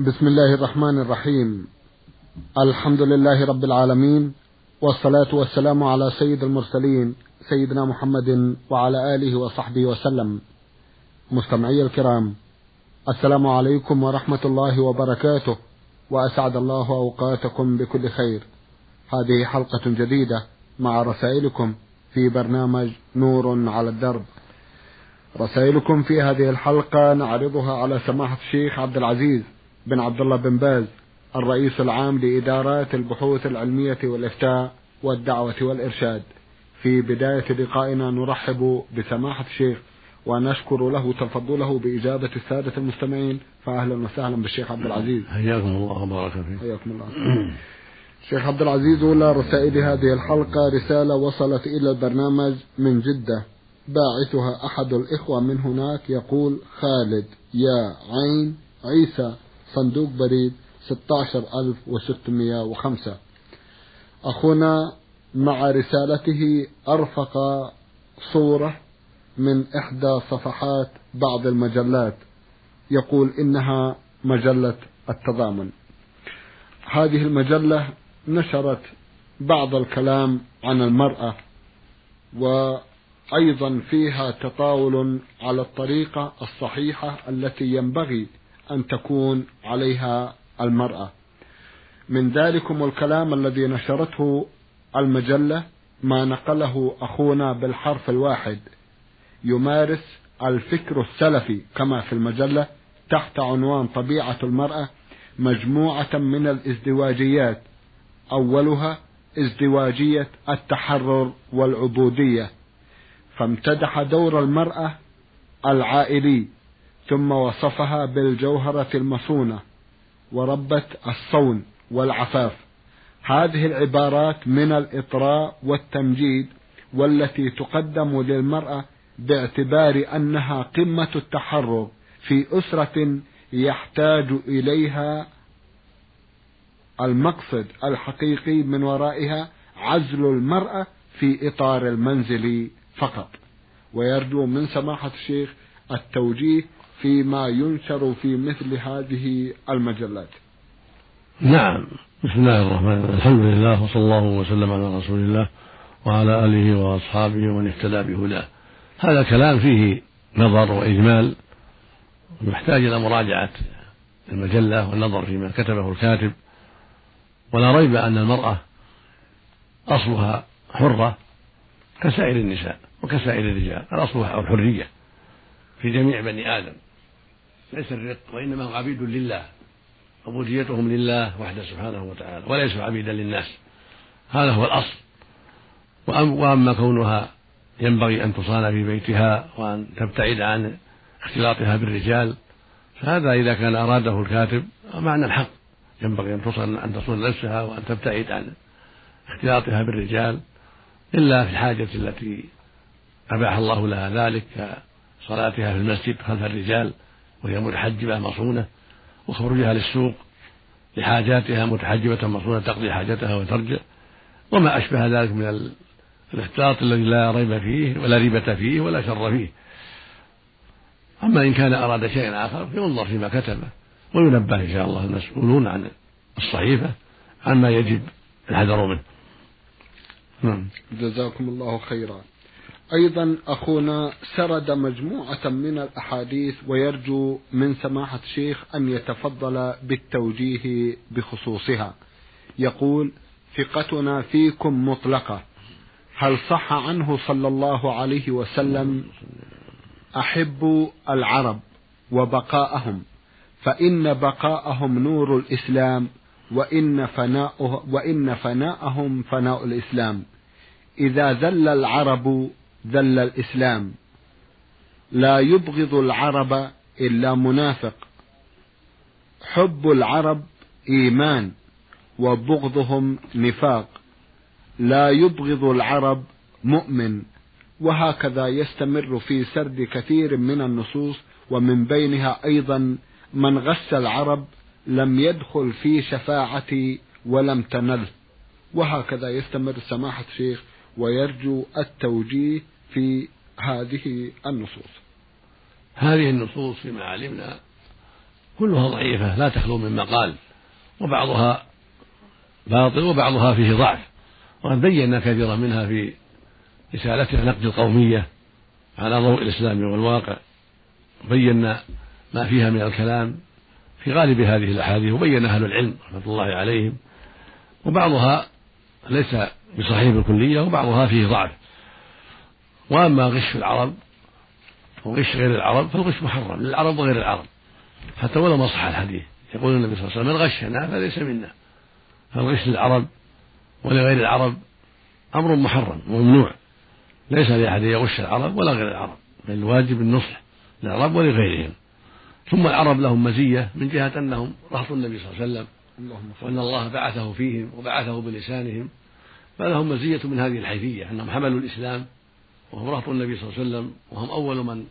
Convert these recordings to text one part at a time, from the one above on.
بسم الله الرحمن الرحيم. الحمد لله رب العالمين والصلاة والسلام على سيد المرسلين سيدنا محمد وعلى آله وصحبه وسلم. مستمعي الكرام السلام عليكم ورحمة الله وبركاته وأسعد الله أوقاتكم بكل خير. هذه حلقة جديدة مع رسائلكم في برنامج نور على الدرب. رسائلكم في هذه الحلقة نعرضها على سماحة الشيخ عبد العزيز. بن عبد الله بن باز الرئيس العام لإدارات البحوث العلمية والإفتاء والدعوة والإرشاد. في بداية لقائنا نرحب بسماحة الشيخ ونشكر له تفضله بإجابة السادة المستمعين. فأهلا وسهلا بالشيخ عبد العزيز. حياكم الله وبارك فيك. حياكم الله. شيخ عبد العزيز أولى رسائل هذه الحلقة رسالة وصلت إلى البرنامج من جدة. باعثها أحد الإخوة من هناك يقول خالد يا عين عيسى صندوق بريد 16605 أخونا مع رسالته أرفق صورة من إحدى صفحات بعض المجلات. يقول إنها مجلة التضامن. هذه المجلة نشرت بعض الكلام عن المرأة وأيضا فيها تطاول على الطريقة الصحيحة التي ينبغي أن تكون عليها المرأة. من ذلكم الكلام الذي نشرته المجلة ما نقله أخونا بالحرف الواحد. يمارس الفكر السلفي كما في المجلة تحت عنوان طبيعة المرأة مجموعة من الازدواجيات. أولها ازدواجية التحرر والعبودية. فامتدح دور المرأة العائلي. ثم وصفها بالجوهرة المصونة وربة الصون والعفاف. هذه العبارات من الإطراء والتمجيد والتي تقدم للمرأة باعتبار أنها قمة التحرر في أسرة يحتاج إليها المقصد الحقيقي من ورائها عزل المرأة في إطار المنزل فقط. ويرجو من سماحة الشيخ التوجيه فيما ينشر في مثل هذه المجلات. نعم بسم الله الرحمن الرحيم. الحمد لله وصلى الله وسلم على رسول الله وعلى آله وأصحابه ومن اهتدى بهداه. هذا كلام فيه نظر وإجمال ويحتاج إلى مراجعة المجلة والنظر فيما كتبه الكاتب. ولا ريب أن المرأة أصلها حرة كسائر النساء وكسائر الرجال الأصل الحرية في جميع بني آدم. ليس الرق وإنما هم عبيد لله عبوديتهم لله وحده سبحانه وتعالى وليسوا عبيدا للناس. هذا هو الأصل. وأما كونها ينبغي أن تصان في بيتها وأن تبتعد عن اختلاطها بالرجال فهذا إذا كان أراده الكاتب معنى الحق. ينبغي أن تصل أن تصون نفسها وأن تبتعد عن اختلاطها بالرجال إلا في الحاجة التي أباح الله لها ذلك كصلاتها في المسجد خلف الرجال. وهي متحجبة مصونة وخروجها للسوق لحاجاتها متحجبة مصونة تقضي حاجتها وترجع. وما أشبه ذلك من الاختلاط الذي لا ريب فيه ولا ريبة فيه ولا شر فيه. أما إن كان أراد شيئا آخر فينظر فيما كتبه وينبه إن شاء الله المسؤولون عن الصحيفة عما يجب الحذر منه. نعم. جزاكم الله خيرا. أيضا أخونا سرد مجموعة من الأحاديث ويرجو من سماحة الشيخ أن يتفضل بالتوجيه بخصوصها. يقول ثقتنا فيكم مطلقة. هل صح عنه صلى الله عليه وسلم أحب العرب وبقاءهم فإن بقاءهم نور الإسلام وإن فناؤه وإن فناءهم فناء الإسلام. إذا ذل العرب ذل الإسلام. لا يبغض العرب إلا منافق. حب العرب إيمان وبغضهم نفاق. لا يبغض العرب مؤمن. وهكذا يستمر في سرد كثير من النصوص ومن بينها أيضا من غش العرب لم يدخل في شفاعتي ولم تنل. وهكذا يستمر سماحة الشيخ ويرجو التوجيه في هذه النصوص. هذه النصوص فيما علمنا كلها ضعيفة لا تخلو من مقال وبعضها باطل وبعضها فيه ضعف. وقد بينا كثيرا منها في رسالتنا نقد القومية على ضوء الإسلام والواقع. بينا ما فيها من الكلام في غالب هذه الأحاديث وبين أهل العلم رحمة الله عليهم. وبعضها ليس بصحيح بالكلية وبعضها فيه ضعف. وأما غش العرب وغش غير العرب فالغش محرم للعرب وغير العرب. حتى ولو ما صح الحديث يقول النبي صلى الله عليه وسلم من غشنا فليس منا. فالغش للعرب ولغير العرب أمر محرم وممنوع. ليس لأحد يغش العرب ولا غير العرب بل الواجب النصح للعرب ولغيرهم. ثم العرب لهم مزية من جهة أنهم رهط النبي صلى الله عليه وسلم وأن الله بعثه فيهم وبعثه بلسانهم. فلهم مزية من هذه الحيثية أنهم حملوا الإسلام وهم رهط النبي صلى الله عليه وسلم وهم أول من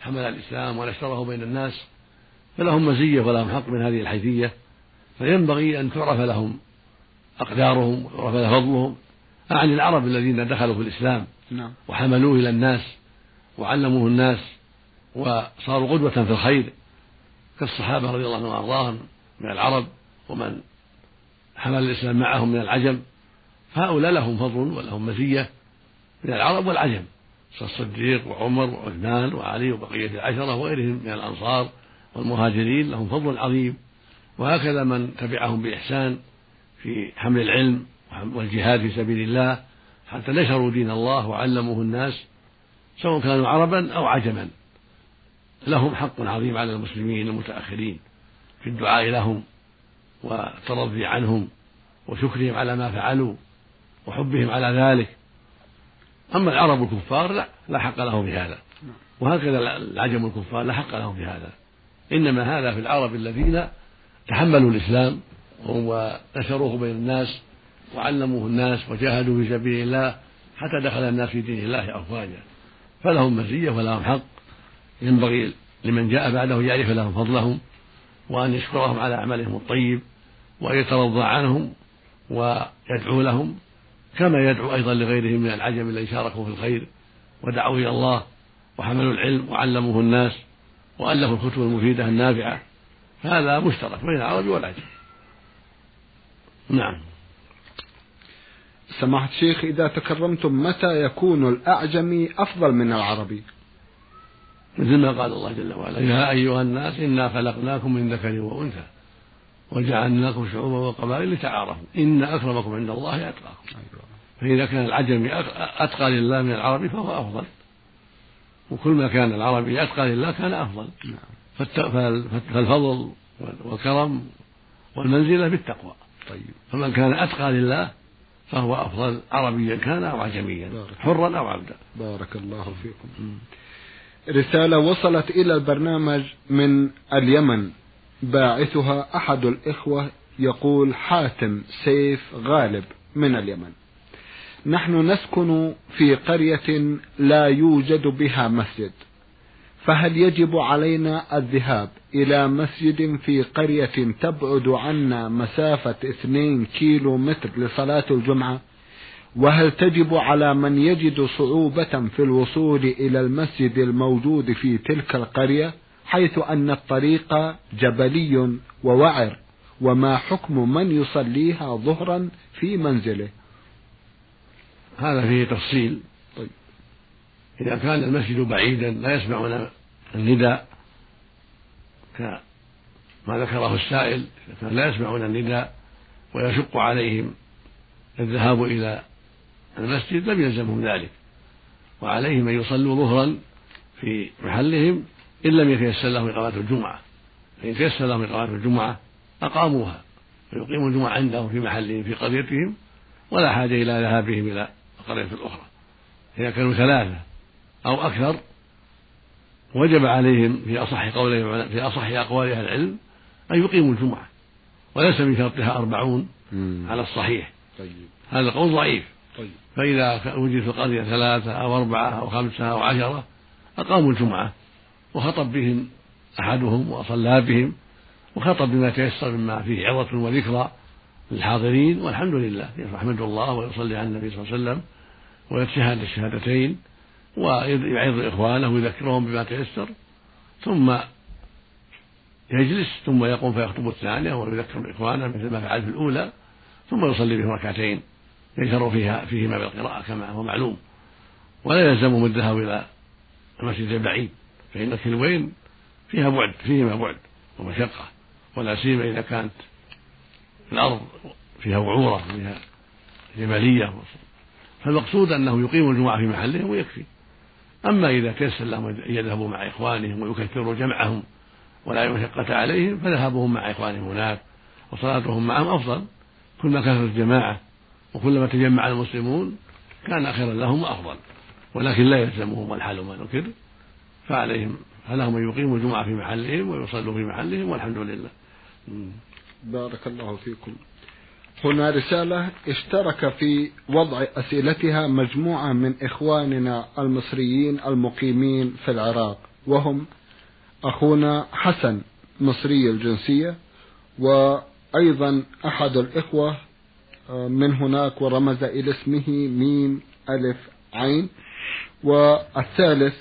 حمل الإسلام ونشره بين الناس فلهم مزية ولهم حق من هذه الحيثية فينبغي أن تعرف لهم أقدارهم ويعرف لهم فضلهم أعني العرب الذين دخلوا في الإسلام نعم. وحملوه إلى الناس وعلموه الناس وصاروا قدوة في الخير كالصحابة رضي الله عنهم وأرضاهم من العرب ومن حمل الإسلام معهم من العجم فهؤلاء لهم فضل ولهم مزية من العرب والعجم الصديق وعمر وعثمان وعلي وبقية العشرة وغيرهم من الأنصار والمهاجرين لهم فضل عظيم. وهكذا من تبعهم بإحسان في حمل العلم والجهاد في سبيل الله حتى نشروا دين الله وعلموه الناس سواء كانوا عربا أو عجما. لهم حق عظيم على المسلمين المتأخرين في الدعاء لهم والترضي عنهم وشكرهم على ما فعلوا وحبهم على ذلك. أما العرب الكفار لا لا حق لهم في هذا. وهكذا العجم الكفار لا حق لهم في هذا. إنما هذا في العرب الذين تحملوا الإسلام ونشروه بين الناس وعلموه الناس وجاهدوا في سبيل الله حتى دخل الناس في دين الله أفواجا. فلهم مزية ولهم حق. ينبغي لمن جاء بعده يعرف لهم فضلهم وأن يشكرهم على أعمالهم الطيب وأن يترضى عنهم ويدعو لهم كما يدعو أيضا لغيرهم من العجم الذين شاركوا في الخير ودعوا إلى الله وحملوا العلم وعلموه الناس وألفوا الكتب المفيدة النافعة. فهذا مشترك بين العرب والعجم. نعم. سماحة الشيخ إذا تكرمتم متى يكون الأعجمي أفضل من العربي؟ مثل ما قال الله جل وعلا يا أيها الناس إنا خلقناكم من ذكر وأنثى. وجعلناكم شعوبا وقبائل لتعارفوا. إن أكرمكم عند الله أتقاكم. فإذا كان العجمي أتقى لله من العربي فهو أفضل. وكل ما كان العربي أتقى لله كان أفضل. فالفضل والكرم والمنزلة بالتقوى. طيب. فمن كان أتقى لله فهو أفضل عربيا كان أو عجميا حرا أو عبدا. بارك الله فيكم. رسالة وصلت إلى البرنامج من اليمن. باعثها أحد الإخوة يقول حاتم سيف غالب من اليمن. نحن نسكن في قرية لا يوجد بها مسجد فهل يجب علينا الذهاب إلى مسجد في قرية تبعد عنا مسافة اثنين كيلو متر لصلاة الجمعة؟ وهل تجب على من يجد صعوبة في الوصول إلى المسجد الموجود في تلك القرية؟ حيث أن الطريق جبلي ووعر وما حكم من يصليها ظهرا في منزله؟ هذا فيه تفصيل. طيب. إذا كان المسجد بعيدا لا يسمعون النداء كما ذكره السائل إذا كان لا يسمعون النداء ويشق عليهم الذهاب إلى المسجد لم يلزمهم ذلك. وعليهم أن يصلوا ظهرا في محلهم إن لم يتيسر لهم إقامة الجمعة. فإن تيسر لهم إقامة الجمعة أقاموها ويقيموا الجمعة عندهم في محلهم في قريتهم ولا حاجة إلى ذهابهم إلى القرية الأخرى. إذا كانوا ثلاثة أو أكثر وجب عليهم في أصح قولهم في أصح أقوال أهل العلم أن يقيموا الجمعة وليس من شرطها أربعون على الصحيح. طيب. هذا القول ضعيف. طيب. فإذا وجد في القرية ثلاثة أو أربعة أو خمسة أو عشرة أقاموا الجمعة. وخطب بهم أحدهم وصلى بهم وخطب بما تيسر مما فيه عظة وذكرى للحاضرين والحمد لله. يحمد الله ويصلي على النبي صلى الله عليه وسلم ويتشهد الشهادتين ويعظ إخوانه ويذكرهم بما تيسر. ثم يجلس ثم يقوم فيخطب الثانية ويذكر إخوانه مثل ما فعل في الأولى. ثم يصلي بهم ركعتين يجهر فيها فيهما بالقراءة كما هو معلوم. ولا يلزمهم الذهاب إلى المسجد البعيد. فإن الكلوين فيها بعد فيهما بعد ومشقة ولا سيما إذا كانت الأرض فيها وعورة فيها جبلية فالمقصود أنه يقيم الجمعة في محلهم ويكفي. أما إذا تيسر لهم أن يذهبوا مع إخوانهم ويكثروا جمعهم ولا مشقة عليهم فذهابهم مع إخوانهم هناك وصلاتهم معهم أفضل. كلما كثرت الجماعة وكلما تجمع المسلمون كان خيرا لهم وأفضل ولكن لا يلزمهم الحال ما نكر. فعليهم. فلهم أن يقيموا الجمعة في محلهم ويصلوا في محلهم والحمد لله. بارك الله فيكم. هنا رسالة اشترك في وضع أسئلتها مجموعة من إخواننا المصريين المقيمين في العراق وهم أخونا حسن مصري الجنسية وأيضا أحد الإخوة آه، من هناك ورمز إلى اسمه ميم ألف عين والثالث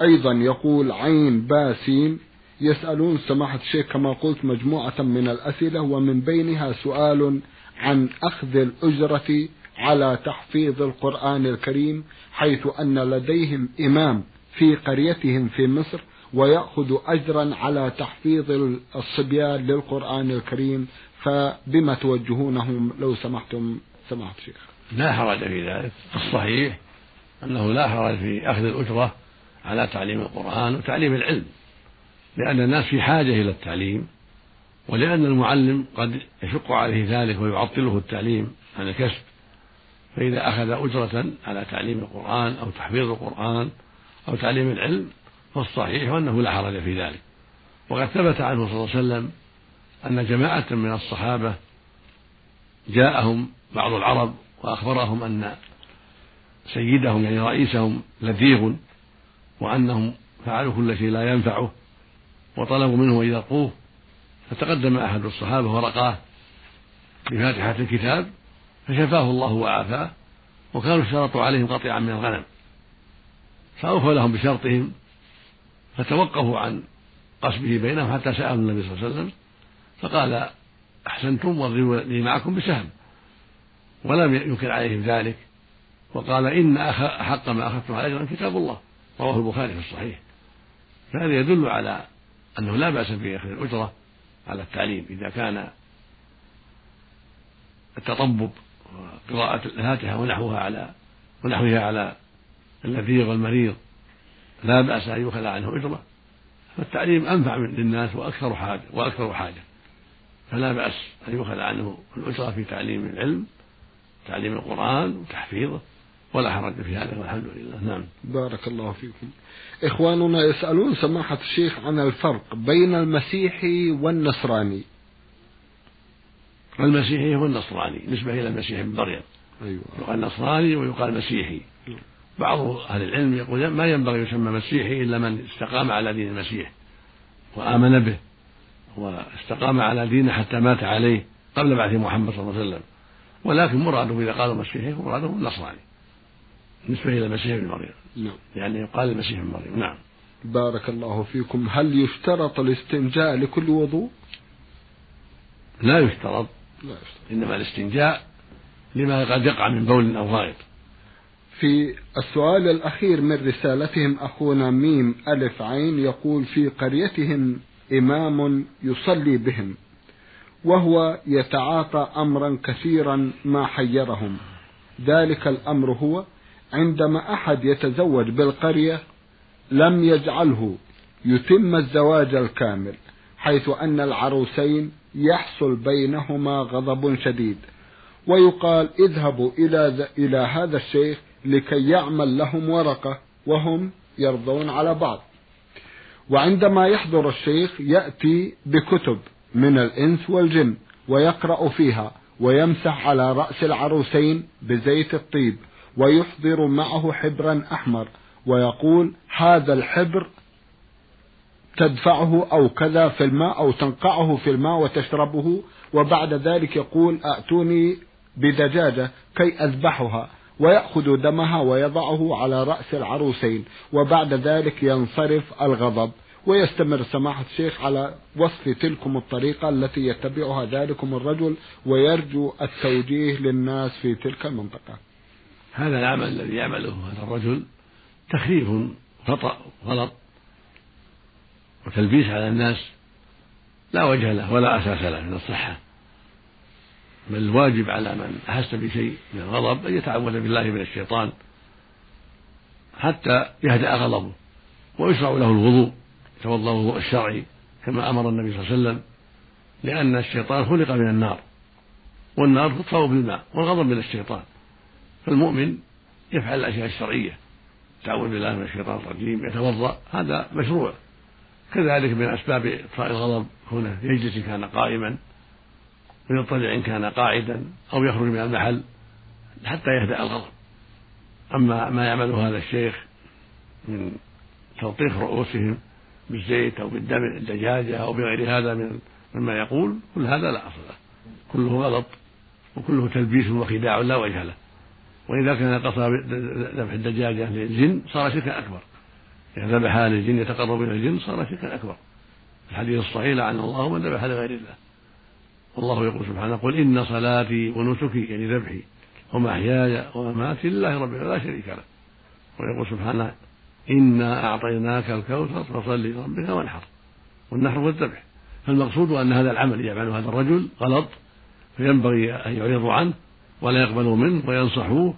أيضا يقول عين باسين يسألون سماحة الشيخ كما قلت مجموعة من الأسئلة ومن بينها سؤال عن أخذ الأجرة على تحفيظ القرآن الكريم حيث أن لديهم إمام في قريتهم في مصر ويأخذ أجرا على تحفيظ الصبيان للقرآن الكريم فبما توجهونهم لو سمحتم سماحة الشيخ. لا حرج في ذلك. الصحيح أنه لا حرج في أخذ الأجرة على تعليم القرآن وتعليم العلم لأن الناس في حاجة إلى التعليم ولأن المعلم قد يشق عليه ذلك ويعطله التعليم عن الكسب فإذا أخذ أجرة على تعليم القرآن أو تحفيظ القرآن أو تعليم العلم فالصحيح أنه لا حرج في ذلك. وقد ثبت عنه صلى الله عليه وسلم أن جماعة من الصحابة جاءهم بعض العرب وأخبرهم أن سيدهم يعني رئيسهم لذيذ وأنهم فعلوا كل شيء لا ينفعه وطلبوا منه أن يرقوه. فتقدم أحد الصحابة ورقاه بفاتحة الكتاب فشفاه الله وعافاه وكانوا اشترطوا عليهم قطيعا من الغنم. فأوفوا لهم بشرطهم فتوقفوا عن قصبه بينهم حتى سألوا النبي صلى الله عليه وسلم فقال أحسنتم واضربوا لي معكم بسهم. ولم ينكر عليهم ذلك وقال إن أحق ما أخذتم على كتاب الله. رواه البخاري في الصحيح. فهذا يدل على أنه لا بأس بأخذ الأجرة على التعليم. إذا كان التطبب وقراءة الفاتحة ونحوها على ونحوها على اللذيذ والمريض لا بأس أن يؤخذ عنه أجرة فالتعليم أنفع للناس وأكثر حاجة وأكثر حاجة. فلا بأس أن يؤخذ عنه الأجرة في تعليم العلم تعليم القرآن وتحفيظه ولا حرج في هذا والحمد لله. نعم. بارك الله فيكم. إخواننا يسألون سماحة الشيخ عن الفرق بين المسيحي والنصراني. المسيحي هو النصراني نسبة إلى المسيح ابن مريم. أيوة. يقال نصراني ويقال مسيحي. بعض أهل العلم يقول ما ينبغي يسمى مسيحي إلا من استقام على دين المسيح وآمن به واستقام على دينه حتى مات عليه قبل بعث محمد صلى الله عليه وسلم. ولكن مراده إذا قالوا مسيحي مراده النصراني بالنسبة إلى المسيح ابن مريم. نعم. يعني يقال المسيح ابن مريم. نعم. بارك الله فيكم. هل يشترط الاستنجاء لكل وضوء؟ لا يشترط. لا يشترط. إنما الاستنجاء لما قد يقع من بول أو غائط. في السؤال الأخير من رسالتهم أخونا ميم ألف عين يقول في قريتهم إمام يصلي بهم وهو يتعاطى أمرا كثيرا ما حيرهم. ذلك الأمر هو عندما أحد يتزوج بالقرية لم يجعله يتم الزواج الكامل حيث أن العروسين يحصل بينهما غضب شديد ويقال اذهبوا إلى إلى هذا الشيخ لكي يعمل لهم ورقة وهم يرضون على بعض. وعندما يحضر الشيخ يأتي بكتب من الإنس والجن ويقرأ فيها ويمسح على رأس العروسين بزيت الطيب. ويحضر معه حبرا أحمر ويقول هذا الحبر تدفعه أو كذا في الماء أو تنقعه في الماء وتشربه وبعد ذلك يقول أتوني بدجاجة كي أذبحها ويأخذ دمها ويضعه على رأس العروسين وبعد ذلك ينصرف الغضب. ويستمر سماحة الشيخ على وصف تلكم الطريقة التي يتبعها ذلكم الرجل ويرجو التوجيه للناس في تلك المنطقة. هذا العمل الذي يعمله هذا الرجل تخريف خطأ غلط وتلبيس على الناس لا وجه له ولا أساس له من الصحة. بل الواجب على من أحس بشيء من الغضب أن يتعوذ بالله من الشيطان حتى يهدأ غضبه ويشرع له الوضوء يتوضأ الوضوء الشرعي كما أمر النبي صلى الله عليه وسلم لأن الشيطان خلق من النار والنار تطفأ بالماء والغضب من الشيطان. فالمؤمن يفعل الأشياء الشرعية. يتعوذ بالله من الشيطان الرجيم يتوضأ هذا مشروع. كذلك من أسباب إطفاء الغضب هنا يجلس إن كان قائما ويضطجع إن كان قاعدا أو يخرج من المحل حتى يهدأ الغضب. أما ما يعمله هذا الشيخ من تلطيخ رؤوسهم بالزيت أو بالدم الدجاجة أو بغير هذا من مما يقول كل هذا لا أصل له. كله غلط وكله تلبيس وخداع لا وجه له. وإذا كان قصد ذبح الدجاجة للجن صار شركا أكبر. إذا ذبحها للجن يتقرب إلى الجن صار شركا أكبر. الحديث الصحيح لعن الله من ذبح لغير الله. والله يقول سبحانه قل إن صلاتي ونسكي يعني ذبحي ومحياي ومماتي لله رب لا شريك له. ويقول سبحانه إنا أعطيناك الكوثر فصل لربك وانحر. والنحر والذبح فالمقصود أن هذا العمل يعمله هذا الرجل غلط فينبغي أن يعرضوا عنه ولا يقبلوا منه وينصحوه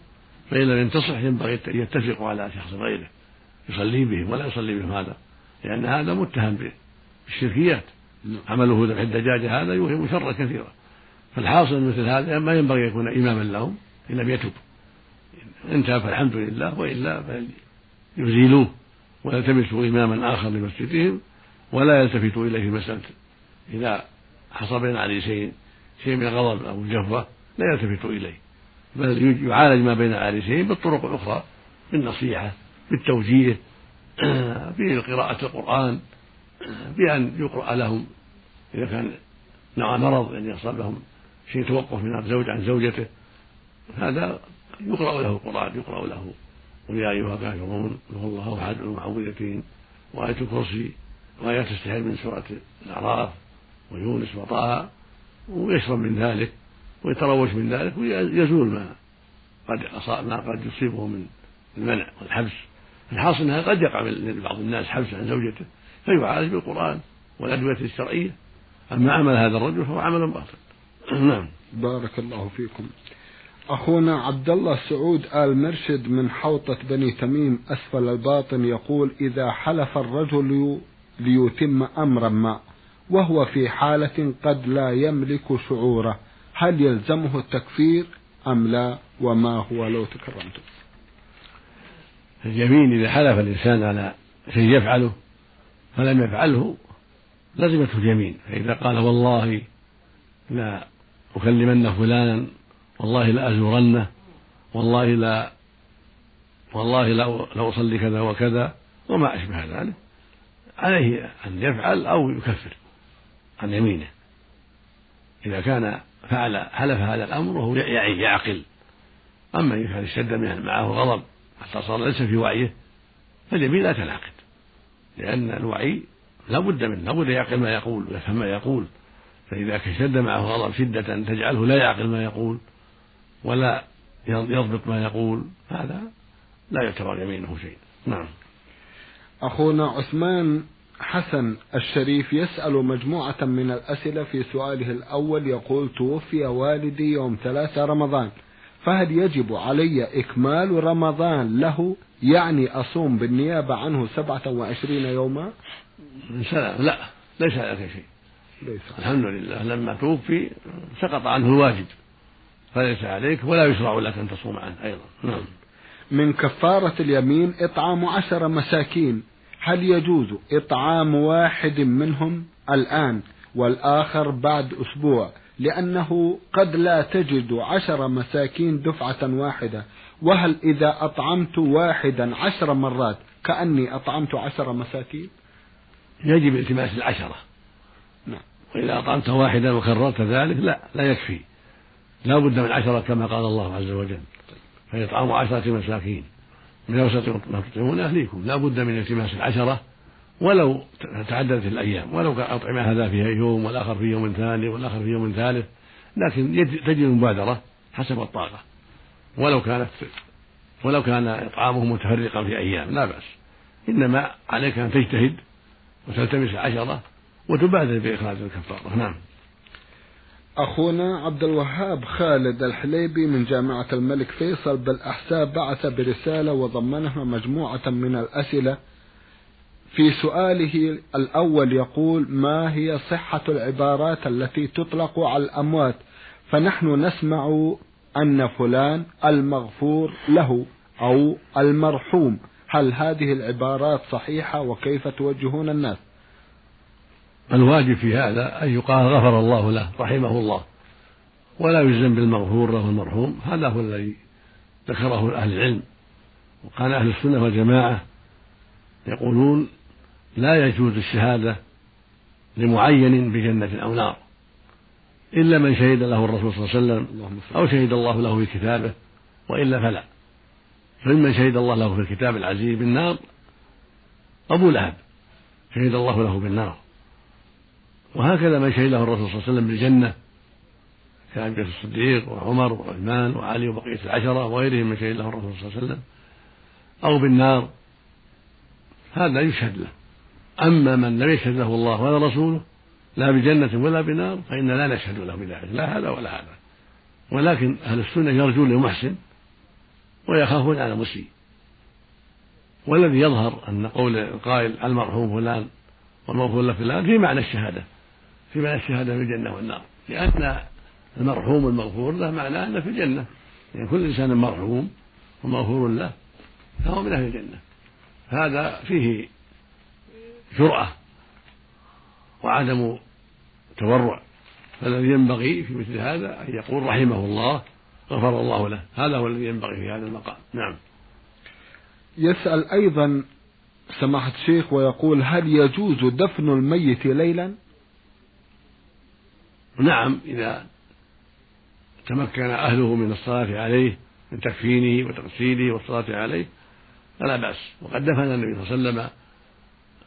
فإن لم ينتصح ينبغي أن يتفقوا على شخص غيره يصلي بهم ولا يصلي بهم هذا لأن هذا متهم بالشركيات. نعم. عمله ذبح الدجاجة هذا يوهم شرا كثيرا. فالحاصل مثل هذا ما ينبغي يكون إماما لهم إن لم يتب إن تاب فالحمد لله وإلا فيزيلوه ويلتمسوا إماما آخر لمسجدهم ولا يلتفتوا إليه في مسألة إذا حصل بين عريسين شيء من الغضب أو الجفوة لا يلتفتوا إليه. بل يعالج ما بين العريسين بالطرق الأخرى بالنصيحة بالتوجيه بقراءة القرآن بأن يقرأ لهم. إذا كان نوع مرض يعني يحصل لهم شيء توقف من الزوج عن زوجته هذا يقرأ له القرآن يقرأ له. قل يا أيها الكافرون قل الله أحد المعوذتين. وآية الكرسي وآيات تستحيل من سورة الأعراف ويونس وطه ويشرب من ذلك. ويتروش من ذلك ويزول ما قد ما قد يصيبه من المنع والحبس. الحاصل أنها قد يقع لبعض الناس حبس عن زوجته فيعالج بالقرآن والأدوية الشرعية. أما عمل هذا الرجل فهو عمل باطل. نعم. بارك الله فيكم. أخونا عبد الله سعود آل مرشد من حوطة بني تميم أسفل الباطن يقول إذا حلف الرجل ليتم أمرا ما وهو في حالة قد لا يملك شعوره هل يلزمه التكفير أم لا وما هو لو تكرمتم اليمين إذا حلف الإنسان على شيء يفعله فلم يفعله لزمته اليمين فإذا قال والله لا أكلمن فلانا والله لا أزورنه والله لا والله لا لأصلي كذا وكذا وما أشبه ذلك عليه أن يفعل أو يكفر عن يمينه. إذا كان فعل حلف هذا الأمر وهو يعي يعقل. أما إذا كان اشتد معه غضب حتى صار ليس في وعيه فاليمين لا تنعقد. لأن الوعي لا بد منه لا بد يعقل ما يقول ويفهم ما يقول. فإذا اشتد معه غضب شدة تجعله لا يعقل ما يقول ولا يضبط ما يقول هذا لا يعتبر يمينه شيء. نعم. أخونا عثمان حسن الشريف يسأل مجموعة من الأسئلة في سؤاله الأول يقول توفي والدي يوم ثلاثة رمضان فهل يجب علي إكمال رمضان له؟ يعني أصوم بالنيابة عنه سبعة وعشرين يوما؟ سلام لا ليس عليك شيء. ليس. الحمد لله لما توفي سقط عنه الواجب فليس عليك ولا يشرع لك أن تصوم عنه أيضا. نعم. من كفارة اليمين إطعام عشر مساكين. هل يجوز إطعام واحد منهم الآن والآخر بعد أسبوع؟ لأنه قد لا تجد عشر مساكين دفعة واحدة. وهل إذا أطعمت واحدا عشر مرات كأني أطعمت عشر مساكين؟ يجب التماس العشرة. نعم. وإذا أطعمت واحدا وكررت ذلك لا لا يكفي. لا بد من عشرة كما قال الله عز وجل. فيطعم عشرة مساكين. من أوسط ما تطعمون أهليكم. لا بد من التماس العشرة ولو تعددت الأيام ولو كان أطعمة هذا فيها يوم والآخر في يوم ثاني والآخر في يوم ثالث لكن تجد المبادرة حسب الطاقة. ولو كانت ولو كان إطعامه متفرقا في أيام لا بأس. إنما عليك أن تجتهد وتلتمس عشرة وتبادر بإخراج الكفارة. نعم. أخونا عبد الوهاب خالد الحليبي من جامعة الملك فيصل بالأحساء بعث برسالة وضمنها مجموعة من الأسئلة. في سؤاله الأول يقول ما هي صحة العبارات التي تطلق على الأموات؟ فنحن نسمع أن فلان المغفور له أو المرحوم. هل هذه العبارات صحيحة وكيف توجهون الناس؟ الواجب في هذا أن يقال غفر الله له رحمه الله. ولا يجزم بالمغفور له المرحوم. هذا هو الذي ذكره أهل العلم. وقال أهل السنة والجماعة يقولون لا يجوز الشهادة لمعين بجنة أو نار إلا من شهد له الرسول صلى الله عليه وسلم أو شهد الله له في كتابه وإلا فلا. فممن شهد الله له في الكتاب العزيز بالنار أبو لهب شهد الله له بالنار. وهكذا من شهد له الرسول صلى الله عليه وسلم بالجنة كأبي بكر الصديق وعمر وعثمان وعلي وبقية العشرة وغيرهم من شهد له الرسول صلى الله عليه وسلم أو بالنار. هذا يشهد له. أما من لم يشهد له الله ولا رسوله لا بجنة ولا بنار فإن لا نشهد له بذلك لا هذا ولا هذا. ولكن أهل السنة يرجون للمحسن ويخافون على المسيء. والذي يظهر أن قول القائل المرحوم فلان والمغفور فلان في معنى الشهادة. في معنى الشهادة في الجنة والنار. لأن المرحوم المغفور له معناه أنه في الجنة. يعني كل إنسان مرحوم ومغفور له فهو من أهل الجنة. هذا فيه جرأة وعدم تورع. فالذي ينبغي في مثل هذا أن يقول رحمه الله غفر الله له. هذا هو الذي ينبغي في هذا المقام. نعم. يسأل أيضا سماحة الشيخ ويقول هل يجوز دفن الميت ليلا؟ نعم إذا تمكن أهله من الصلاة عليه من تكفينه وتغسيله والصلاة عليه فلا بأس. وقد دفن النبي صلى الله عليه وسلم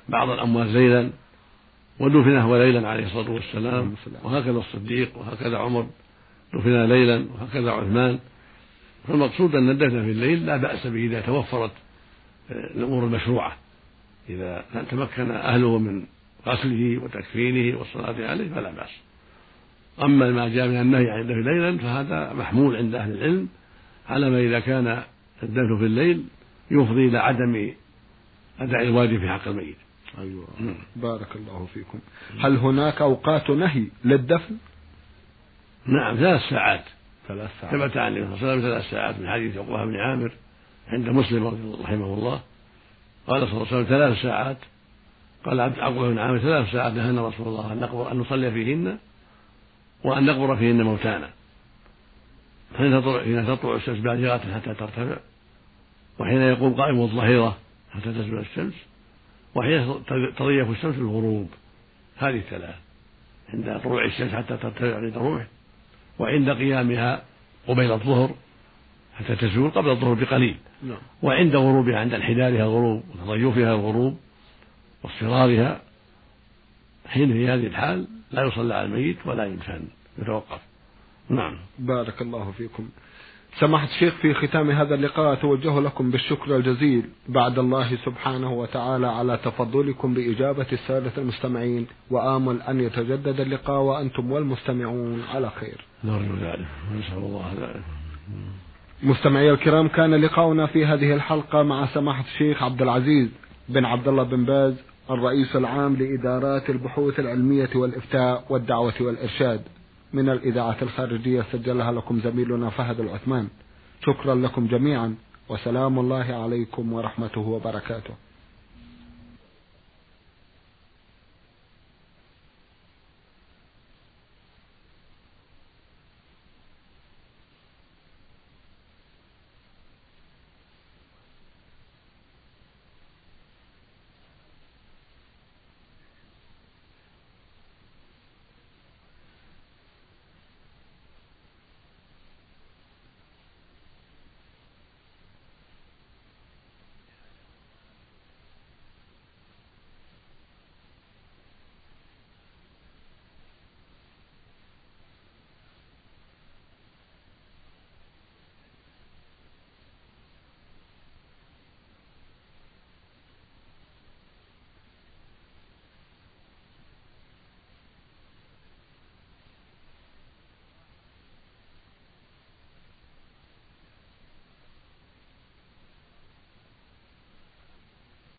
بعض الأموات ليلا ودفن هو ليلا عليه الصلاة والسلام. وهكذا الصديق وهكذا عمر دفن ليلا وهكذا عثمان. فالمقصود أن الدفن في الليل لا بأس به إذا توفرت الأمور المشروعة. إذا تمكن أهله من غسله وتكفينه والصلاة عليه فلا بأس. أما ما جاء من النهي عن الدفن ليلا فهذا محمول عند أهل العلم على ما إذا كان الدفن في الليل يفضي إلى عدم أداء الواجب في حق الميت. أيوة. بارك الله فيكم. هل هناك أوقات نهي للدفن؟ نعم ثلاث ساعات. ثلاث ساعات. ثبت عن النبي صلى الله عليه وسلم ثلاث ساعات من حديث عقبة بن عامر عند مسلم رحمه الله. قال صلى الله عليه وسلم ثلاث ساعات. قال عبد عقبة بن عامر ثلاث ساعات نهانا رسول الله أن نقبر أن نصلي فيهن. وأن نقبر فيهن موتانا. حين تطلع حين تطلع الشمس بازغة حتى ترتفع. وحين يقوم قائم الظهيرة حتى تزول الشمس. وحين تضيف الشمس الغروب. هذه الثلاث. عند طلوع الشمس حتى ترتفع عند الروح وعند قيامها قبيل الظهر حتى تزول قبل الظهر بقليل. نعم. وعند غروبها عند انحدارها الغروب وتضيفها الغروب واصفرارها. حين في هذه الحال لا يصلى على الميت ولا يدفن يتوقف نعم. بارك الله فيكم. سماحة الشيخ في ختام هذا اللقاء أتوجه لكم بالشكر الجزيل بعد الله سبحانه وتعالى على تفضلكم بإجابة السادة المستمعين وآمل أن يتجدد اللقاء وأنتم والمستمعون على خير. نرجو ذلك ونسأل الله. ذلك مستمعي الكرام كان لقاؤنا في هذه الحلقة مع سماحة الشيخ عبد العزيز بن عبد الله بن باز الرئيس العام لإدارات البحوث العلمية والإفتاء والدعوة والإرشاد. من الإذاعة الخارجية سجلها لكم زميلنا فهد العثمان. شكرا لكم جميعا وسلام الله عليكم ورحمته وبركاته.